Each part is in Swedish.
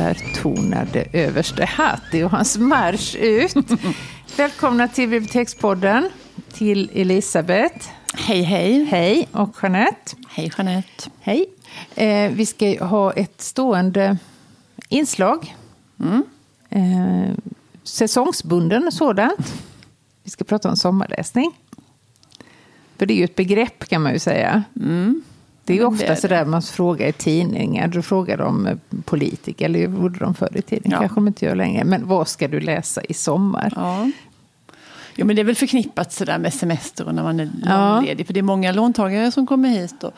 Och där tonade överste Hatti och hans marsch ut. Välkomna till Bibliotekspodden, till Elisabeth. Hej, hej. Hej, och Jeanette. Hej, Jeanette. Hej. Eh, vi ska ha ett stående inslag. Mm. Eh, säsongsbunden sådant. Vi ska prata om sommarläsning. För det är ju ett begrepp kan man ju säga. Mm. Det är ju Ja, ofta det är det. sådär man frågar i tidningar. Då frågar de eh, politiker, eller gjorde de förr i tiden, Ja. kanske de inte gör längre. Men vad ska du läsa i sommar? Ja. Jo, men det är väl förknippat sådär med semester och när man är Ja. långledig. För det är många låntagare som kommer hit och,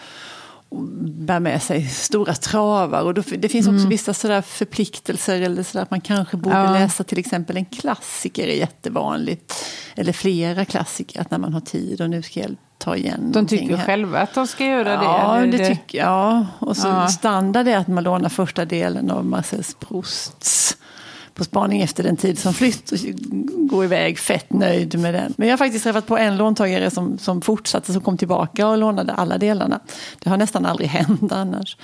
och bär med sig stora travar. Och då, det finns också vissa sådär förpliktelser eller sådär att man kanske borde Ja. läsa till exempel en klassiker är jättevanligt. Eller flera klassiker, att när man har tid och nu ska jag ta igen De tycker här. själva att de ska göra det. Ja, eller det tycker jag. Och så Ja. standard är att man lånar första delen av Marcel Prousts På spaning efter den tid som flytt och gå iväg fett nöjd med den. Men jag har faktiskt träffat på en låntagare som, som fortsatte, som kom tillbaka och lånade alla delarna. Det har nästan aldrig hänt annars.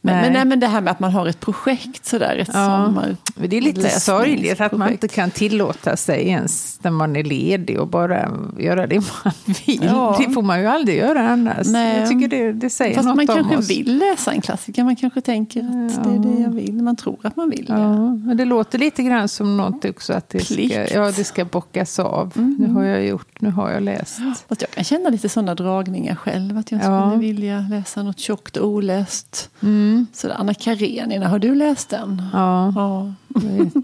Men, Nej. men, nej, men det här med att man har ett projekt sådär, ett Ja. sommar... Det är lite sorgligt att man inte kan tillåta sig ens när man är ledig och bara göra det man vill. Ja. Det får man ju aldrig göra annars. Nej. Jag tycker det, det säger Fast något man om kanske oss. vill läsa en klassiker, man kanske tänker att det är det jag vill. Man tror att man vill. Ja, men det låter lite grann som något också att det ska, ja, det ska bockas av. Nu har jag gjort, nu har jag läst. Fast jag kan känna lite sådana dragningar själv. Att jag Ja. skulle vilja läsa något tjockt och oläst. Mm. Så Anna Karenina, har du läst den? Ja, Ja.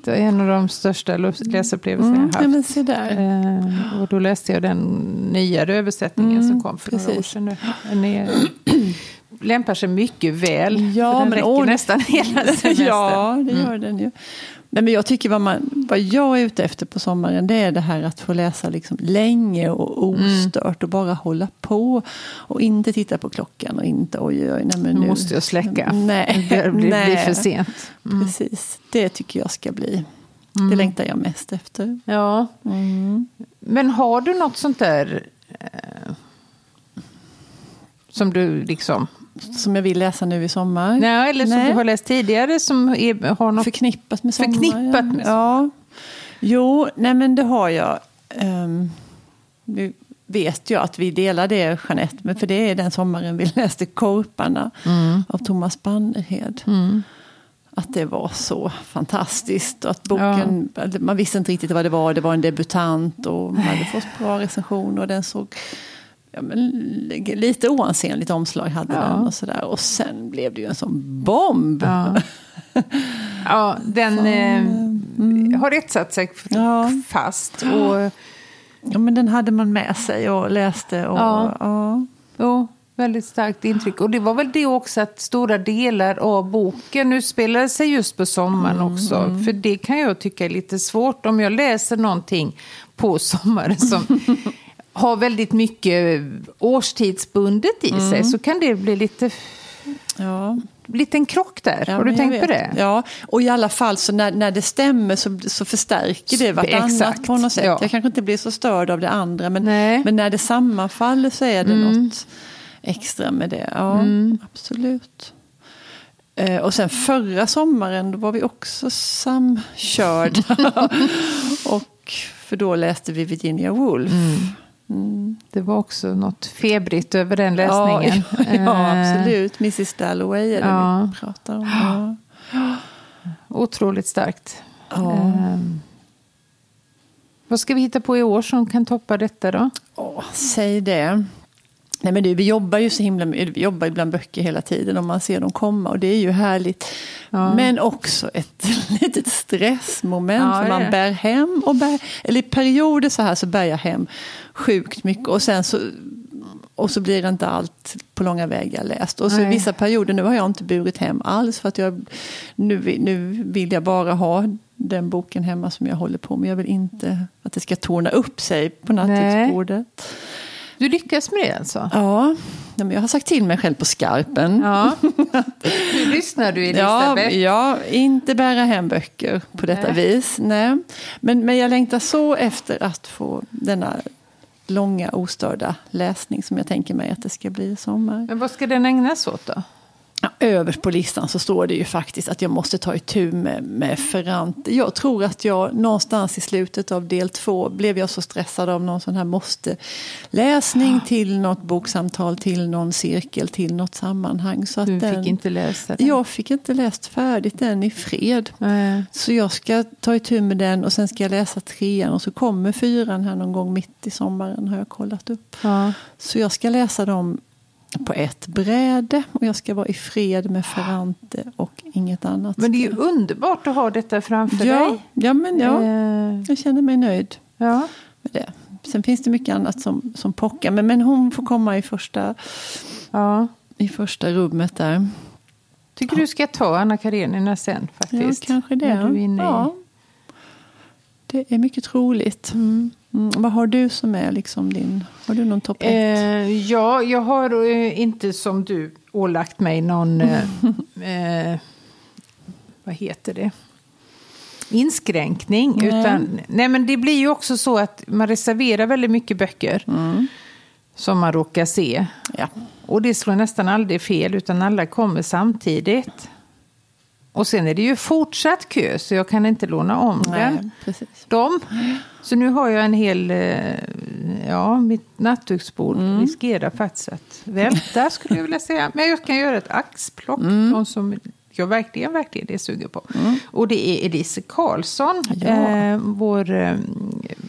det är en av de största lust- läsupplevelser Mm, jag ja, haft. men se där. Eh, och då läste jag den nyare översättningen Mm, som kom för några år precis. sedan. Den är, lämpar sig mycket väl. Ja, för den men räcker åh, nästan hela semestern. Ja, det gör den ju. Nej, men jag tycker vad, man, vad jag är ute efter på sommaren det är det här att få läsa liksom länge och ostört och bara hålla på. Och inte titta på klockan och inte oj, oj, nej men Nu nu. måste jag släcka. Nej, Det blir, blir nej. för sent. Mm. Precis, det tycker jag ska bli. Mm. Det längtar jag mest efter. Ja. Mm. Men har du något sånt där eh, som du liksom... Som jag vill läsa nu i sommar. Nej, eller som Nej. du har läst tidigare som är, har något... Förknippat med sommar. Förknippat med Ja. Jo, nej men det har jag. Um, nu vet jag att vi delar det, Jeanette, men för det är den sommaren vi läste Korparna Mm. av Thomas Bannerhed. Att det var så fantastiskt. Att boken, Man visste inte riktigt vad det var. Det var en debutant och man hade fått bra recensioner. Och den såg ja, men, lite oansenligt omslag hade Ja. den. Och, sådär. och sen blev det ju en sån bomb. Ja. ja, den eh, har etsat sig Ja. fast. Och, Ja, men den hade man med sig och läste. Och, Ja. ja. väldigt starkt intryck. Och det var väl det också att stora delar av boken utspelar sig just på sommaren också. För det kan jag tycka är lite svårt om jag läser någonting på sommaren som har väldigt mycket årstidsbundet i sig. Så kan det bli lite, Ja. lite en krock där. Ja, har du tänkt på det? Ja, och i alla fall så när, när det stämmer så, så förstärker det vartannat Exakt, på något sätt. ja. Jag kanske inte blir så störd av det andra men, Nej. men när det sammanfaller så är det något extra med det. Ja, absolut. Eh, och sen förra sommaren då var vi också samkörda. och för då läste vi Virginia Woolf. Mm. Det var också något febrigt över den läsningen. Ja, ja, Eh, absolut. Mrs Dalloway är det Ja. vi pratar om. Ja. Otroligt starkt. Ehm, vad ska vi hitta på i år som kan toppa detta då? Åh, säg det. Nej, men det, vi jobbar ju så himla vi jobbar bland böcker hela tiden och man ser dem komma och det är ju härligt. Ja. Men också ett litet stressmoment Ja, för man bär hem och bär, eller i perioder så här så bär jag hem sjukt mycket och sen så och så blir det inte allt på långa vägar läst. Och så i Nej. vissa perioder, nu har jag inte burit hem alls för att jag, nu, nu vill jag bara ha den boken hemma som jag håller på med. Jag vill inte att det ska torna upp sig på nattduksbordet. Du lyckas med det alltså? Ja, ja, men jag har sagt till mig själv på skarpen. Ja. Hur lyssnar du Ja, Elisabeth? ja, inte bära hem böcker på detta Nej. vis. Nej. Men, men jag längtar så efter att få denna långa ostörda läsning som jag tänker mig att det ska bli i sommar. Men vad ska den ägnas åt då? Överst på listan så står det ju faktiskt att jag måste ta itu med, med Ferrante. Jag tror att jag någonstans i slutet av del två blev jag så stressad av någon sån här måste-läsning till något boksamtal, till någon cirkel, till något sammanhang. Så att Du den, fick inte läsa den? Jag fick inte läst färdigt den i fred. Nej. Så jag ska ta itu med den och sen ska jag läsa trean och så kommer fyran här någon gång mitt i sommaren har jag kollat upp. Ja. Så jag ska läsa dem på ett bräde och jag ska vara i fred med Ferrante och inget annat. Men det är ju underbart att ha detta framför ja, dig. ja, men ja, Eh, jag känner mig nöjd ja. med det. Sen finns det mycket annat som, som pockar. Men, men hon får komma i första, ja. i första rummet där. Tycker du ska ta Anna Karenina sen faktiskt? Ja, kanske det. När du är inne i... ja. Det är mycket troligt. Mm. Vad har du som är liksom din... Har du någon topp ett? Eh, ja, jag har eh, inte som du ålagt mig någon... Eh, eh, vad heter det? Inskränkning. Nej. Utan, nej, men det blir ju också så att man reserverar väldigt mycket böcker som man råkar se. Ja. Och det slår nästan aldrig fel, utan alla kommer samtidigt. Och sen är det ju fortsatt kö, så jag kan inte låna om den. Nej, precis. Dem. Så nu har jag en hel... eh, Ja, mitt nattduksbord Mm. riskerar faktiskt att välta, skulle jag vilja säga. Men jag kan göra ett axplock. Mm. Någon som jag verkligen, verkligen är sugen på. Och det är Elise Karlsson, Ja. eh, vår, eh,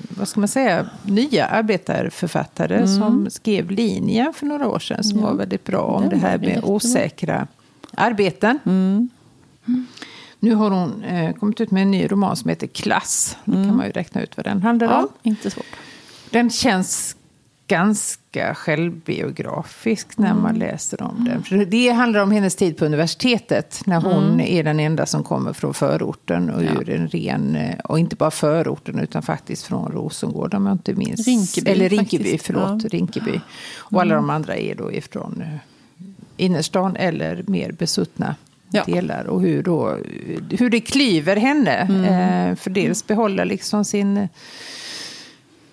vad ska man säga, nya arbetarförfattare som skrev Linjen för några år sedan, som Mm. Ja. var väldigt bra om Den det var här med jättebra. osäkra arbeten. Mm. Nu har hon eh, kommit ut med en ny roman som heter Klass. Då Mm. kan man ju räkna ut vad den handlar om. Ja, inte svårt. Den känns ganska självbiografisk när man läser om den. För det handlar om hennes tid på universitetet. När hon är den enda som kommer från förorten. Och Ja. ur en ren, eh, och inte bara förorten utan faktiskt från Rosengård om jag inte minns. Rinkeby, Eller Rinkeby, faktiskt. förlåt. Ja. Rinkeby. Och alla de andra är då ifrån eh, innerstan eller mer besuttna Ja. delar. Och hur, då, hur det klyver henne. Eh, för dels behålla liksom sin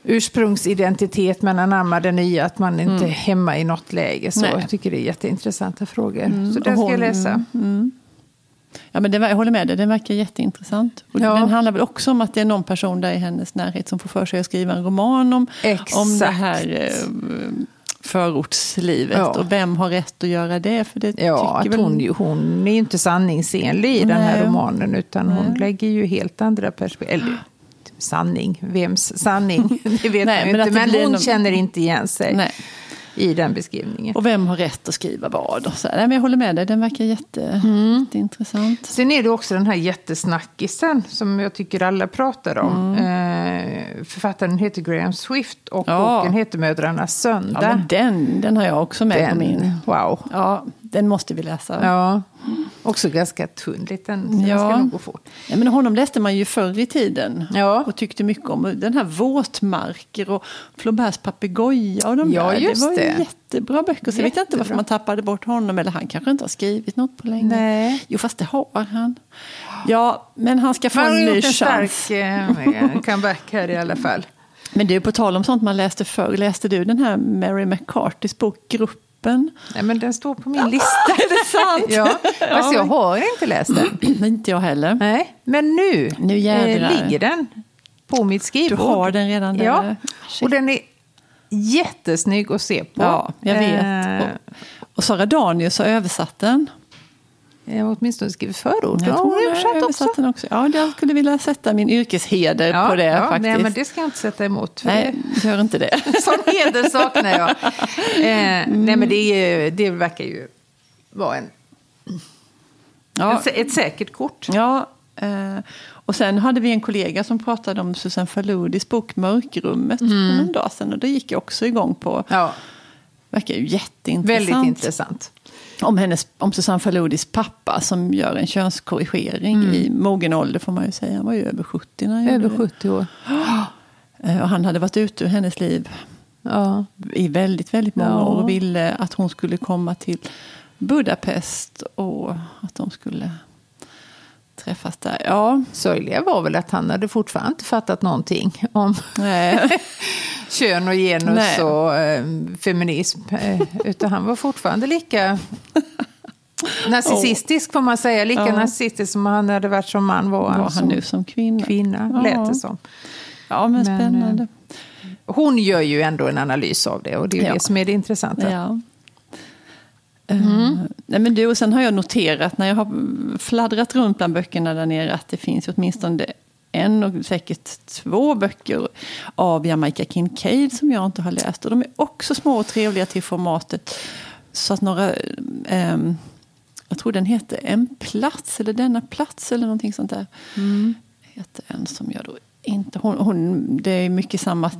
ursprungsidentitet men anammar det nya, att man inte är hemma i något läge. Så Nej. jag tycker det är jätteintressanta frågor. Så Och den ska jag läsa. Ja, men det, jag håller med dig, den verkar jätteintressant. Och Ja. Den handlar väl också om att det är någon person där i hennes närhet som får för sig att skriva en roman om, Exakt. om det här eh, förortslivet. Ja. Och vem har rätt att göra det? För det Ja, tycker väl- hon, hon är ju inte sanningsenlig i den här Nej. romanen utan hon Nej. lägger ju helt andra perspektiv. Eller sanning, vems sanning? Det vet Nej, man ju men inte. Men hon någon- känner inte igen sig Nej. I den beskrivningen. Och vem har rätt att skriva vad? Och så. här. Nej, men jag håller med dig, den verkar Mm. jätteintressant. Sen är det också den här jättesnackisen som jag tycker alla pratar om. Eh, författaren heter Graham Swift och Ja. boken heter Mödrarnas söndag. Ja, den, den har jag också med på min. Wow. Ja, den måste vi läsa. Ja, också ganska tunn liten. Så Ja. Den ska nog gå fort. Ja, men honom läste man ju förr i tiden. Ja. Och tyckte mycket om den här Våtmarker och Flauberts papegoja och de Ja, där. just det var det. jättebra böcker. Så jag vet inte varför man tappade bort honom. Eller han kanske inte har skrivit något på länge. Nej. Jo, fast det har han. Ja, men han ska få Man har en ny gjort en chans. stark eh, comeback här i alla fall. Men du, på tal om sånt man läste förr. Läste du den här Mary McCartys bok Gruppen? Nej, men den står på min lista. Är det sant? Ja, fast jag har inte läst den. inte jag heller. Nej, men nu, Nu eh, ligger den på mitt Du skrivbord. har den redan där. Ja, Shit. och den är jättesnygg att se på. Ja, jag vet. Eh, Och, och Sara Danius har översatt den. Jag har åtminstone skrivit förord. Jag Ja, tror har översatt också. översatt den också. Ja, jag skulle vilja sätta min yrkesheder på det ja, faktiskt. Nej, men det ska jag inte sätta emot. Nej, gör inte det. Sån heder saknar jag. Eh, Nej, men det, är, det verkar ju vara en, Ja, ett, ett säkert kort. ja eh, och sen hade vi en kollega som pratade om Susanne Faludis bok Mörkrummet för någon dag sedan. Och det gick jag också igång på. Ja, Verkar ju jätteintressant. väldigt intressant. Om, hennes, om Susanne Faludis pappa som gör en könskorrigering i mogen ålder får man ju säga. Han var ju över 70 när han Över det. 70 år. Eh, Och han hade varit ute ur hennes liv Ja. i väldigt, väldigt många Ja. år och ville att hon skulle komma till Budapest och att de skulle träffas där. Ja, Sorgliga var väl att han hade fortfarande inte fattat någonting om kön och genus Nej. och eh, feminism. Eh, utan han var fortfarande lika Narcissistisk får man säga. Lika Ja. narcissistisk som han hade varit som man var, Var han som nu som kvinna? kvinna. Ja. Lät det som. Ja, men, Men, spännande. Hon gör ju ändå en analys av det och det är Ja. det som är det intressanta. Ja. Eh, nej men du, och sen har jag noterat när jag har fladdrat runt bland böckerna där nere att det finns åtminstone en och säkert två böcker av Jamaica Kincaid som jag inte har läst. Och de är också små och trevliga till formatet. Så att några, ehm, jag tror den heter En plats eller Denna plats eller någonting sånt där. Heter en som jag då inte, hon, hon, det är mycket samma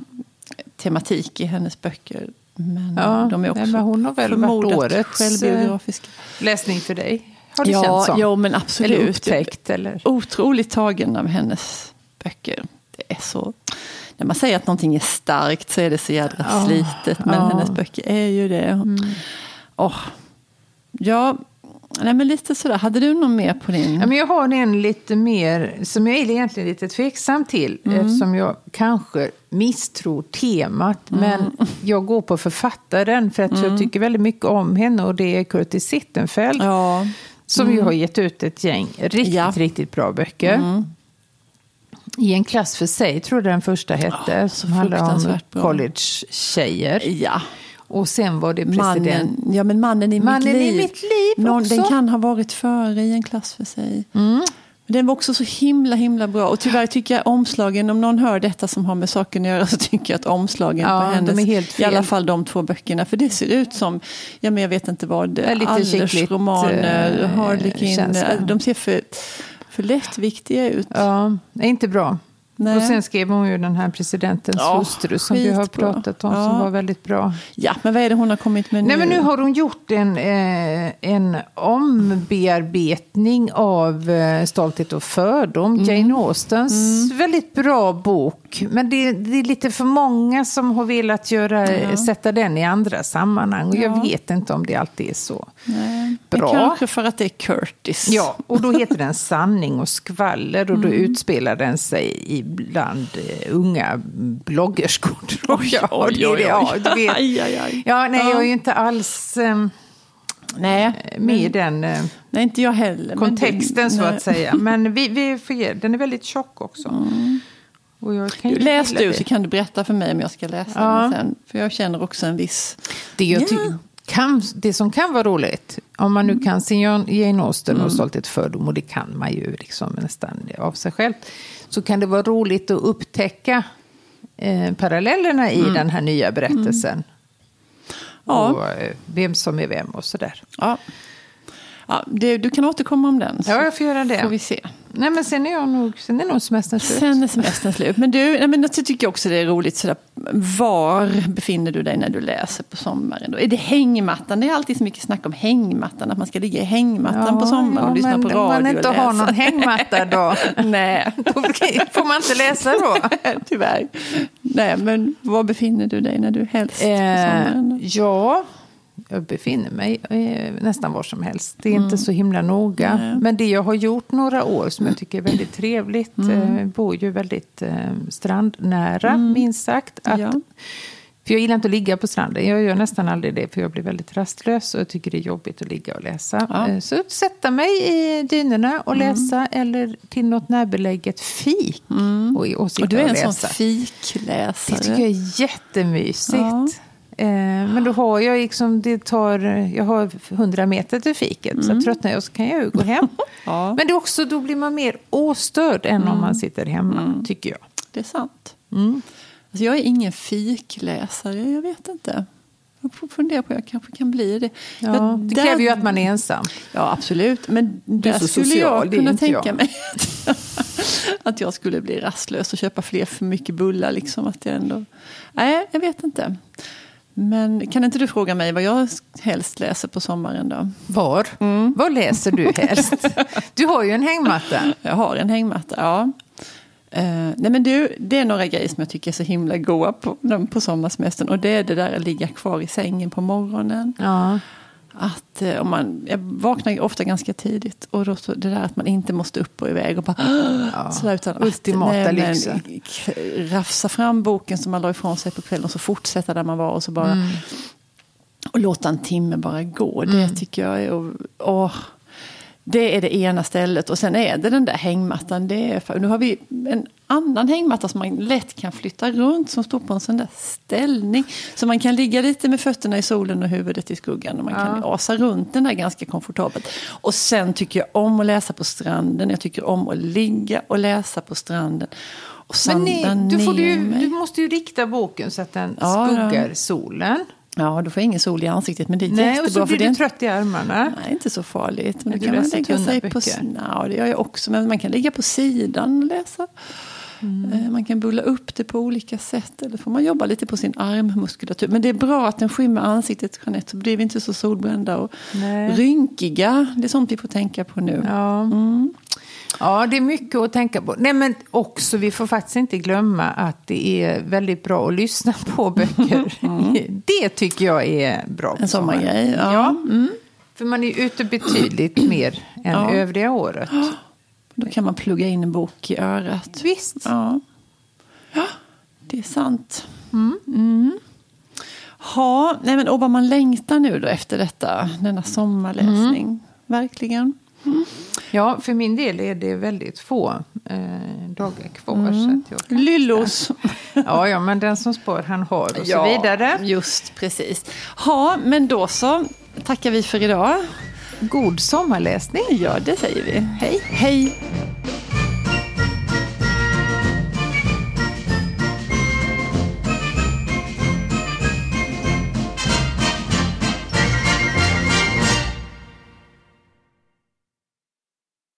tematik i hennes böcker. Men Ja, de är också men hon har väl varit förmodat årets, självbiografiska. Läsning för dig, har det Ja, känts som. jo, men Eller absolut. upptäckt. Eller? Otroligt tagen av hennes böcker. Det är så... När man säger att någonting är starkt så är det så jädra Ja, slitet. Men ja. hennes böcker är ju det. Åh, ja, nej, men lite sådär. Hade du någon mer på din? Ja, men jag har en lite mer, som jag är egentligen lite tveksam till. Mm. Eftersom jag kanske misstror temat. Mm. Men jag går på författaren för att jag tycker väldigt mycket om henne. Och det är Curtis Sittenfeld. Ja, Som ju har gett ut ett gäng riktigt, Ja. riktigt bra böcker. I en klass för sig tror jag den första hette. Så som handlar om college-tjejer. ja. Och sen var det president. Mannen, ja, men mannen i Mannen mitt i liv. mitt liv Någon, också. Den kan ha varit före i en klass för sig. Men den var också så himla himla bra. Och tyvärr tycker jag omslagen, om någon hör detta som har med saken att göra så tycker jag att omslagen Ja, på hennes, i alla fall de två böckerna, för det ser ut som, ja men jag vet inte vad, Det är lite skickligt, Allers-romaner, eh, Harlequin, de ser för, för lättviktiga ut. Ja, är inte bra. Nej. Och sen skrev hon ju den här presidentens Ja, hustru som vi har skitbra. pratat om, Ja. som var väldigt bra. Ja, men vad är det hon har kommit med Nej, nu? men nu har hon gjort en, eh, en ombearbetning av eh, Stolthet och fördom. Mm. Jane Austens väldigt bra bok. Men det, det är lite för många som har velat göra, sätta den i andra sammanhang. Och jag vet inte om det alltid är så Nej, bra. Men kanske för att det är Curtis. Ja, och då heter den Sanning och skvaller och då Mm. utspelar den sig ibland eh, unga bloggerskor. tror Oj, jag. Oj, oj, ja, oj. du vet. Aj, aj, aj. Ja, nej, Ja. jag är ju inte alls eh, Nej, med i den eh, Nej, inte jag heller. kontexten det- så att säga. Men vi, vi får ge, den är väldigt tjock också. Kan Du, läs du det. så kan du berätta för mig om jag ska läsa Ja. den sen. För jag känner också en viss... Det, jag Ja. Kan, det som kan vara roligt, om man nu kan sin Jan- Jane Austen och Stolthet och fördom, och det kan man ju liksom nästan av sig själv, så kan det vara roligt att upptäcka eh, parallellerna i den här nya berättelsen. Ja. Och eh, vem som är vem och sådär. Ja. Ja, det, du kan återkomma om den. Så Ja, jag får göra får vi det. se. Nej, men sen är jag nog, sen är nog semestern slut. Sen är semestern slut. Men du, nej, men jag tycker också det är roligt. Sådär, var befinner du dig när du läser på sommaren? Då? Är det hängmattan? Det är alltid så mycket snack om hängmattan. Att man ska ligga i hängmattan på sommaren och lyssna på radio Om man inte har någon hängmatta då, Nej, då får man inte läsa då. tyvärr. Nej, men var befinner du dig när du helst på Eh, sommaren? ja, jag befinner mig eh, nästan var som helst. Det är inte så himla noga. Mm. Nej. Men det jag har gjort några år som jag tycker är väldigt trevligt. Mm. Eh, bor ju väldigt eh, strandnära, minst sagt. Att, Ja. För jag gillar inte att ligga på stranden. Jag gör nästan aldrig det för jag blir väldigt rastlös och jag tycker det är jobbigt att ligga och läsa. Ja. Mm. Eh, Så sätta mig i dynorna och läsa eller till något närbeläget fik och, och sitta Och du är en läsa. sån fikläsare. Det tycker jag är jättemysigt. Ja. Eh, men då har jag liksom, det tar, jag har 100 meter till fiket. Så tröttnar jag så kan jag ju gå hem. Ja. Men det är också, då blir man mer ostörd än om man sitter hemma, tycker jag. Det är sant. Mm. Alltså jag är ingen fikläsare, jag vet inte. Jag får fundera på, jag kanske kan bli det. Ja, Jag- det kräver ju att man är ensam. Ja, absolut. Men där så skulle social, jag är kunna tänka jag. mig att jag skulle bli rastlös och köpa fler för mycket bullar. Liksom, att jag ändå... Nej, jag vet inte. Men kan inte du fråga mig vad jag helst läser på sommaren då? Var? Mm. Var läser du helst? Du har ju en hängmatta. Jag har en hängmatta, ja. Eh, nej men du, det är några grejer som jag tycker är så himla goa på, på sommarsemestern. Och det är det där att ligga kvar i sängen på morgonen. Ja. Att eh, om man, jag vaknar ju ofta ganska tidigt. Och då så, det där att man inte måste upp och iväg och bara... sådär, utan ultimata nej, men, Rafsa fram boken som man la ifrån sig på kvällen och så fortsätta där man var. Och så bara... Mm. Och låta en timme bara gå, det tycker jag är... Åh, det är det ena stället. Och sen är det den där hängmattan. Det är nu har vi en annan hängmatta som man lätt kan flytta runt. Som står på en sån där ställning. Så man kan ligga lite med fötterna i solen och huvudet i skuggan. Och man kan Ja. asa runt den där ganska komfortabelt. Och sen tycker jag om att läsa på stranden. Jag tycker om att ligga och läsa på stranden. Och Men nej, du, du, mig. du måste ju rikta boken så att den Ja, skuggar solen. Ja, då får jag ingen sol i ansiktet. Men det är Nej, och jättebra. så för blir är du inte- trött i armarna. Nej, inte så farligt. Men Men då du kan man lägga sig på... böcker? Ja, det gör jag också. Men man kan ligga på sidan och läsa. Mm. Eh, Man kan bulla upp det på olika sätt. Eller får man jobba lite på sin armmuskulatur. Men det är bra att den skymmer ansiktet, Jeanette. Så blir vi inte så solbrända och Nej. rynkiga. Det är sånt vi får tänka på nu. Ja. Mm. ja, det är mycket att tänka på. Nej, men också, vi får faktiskt inte glömma att det är väldigt bra att lyssna på böcker. Det tycker jag är bra. Mm. En sommargrej. Ja. Ja. Mm. För man är ute betydligt mer än Ja. övriga året. Då kan man plugga in en bok i örat. Visst. Ja, ja det är sant. Mm. Ha, nej men, och vad man längtar nu då efter detta, denna sommarläsning. Verkligen. Ja, för min del är det väldigt få eh, dagar kvar. Mm. Så att jag kan... Lyllos. ja, ja, men den som spår han har och så vidare. just precis. Ha, men då så tackar vi för idag. God sommarläsning. Ja, det säger vi. Hej. Hej.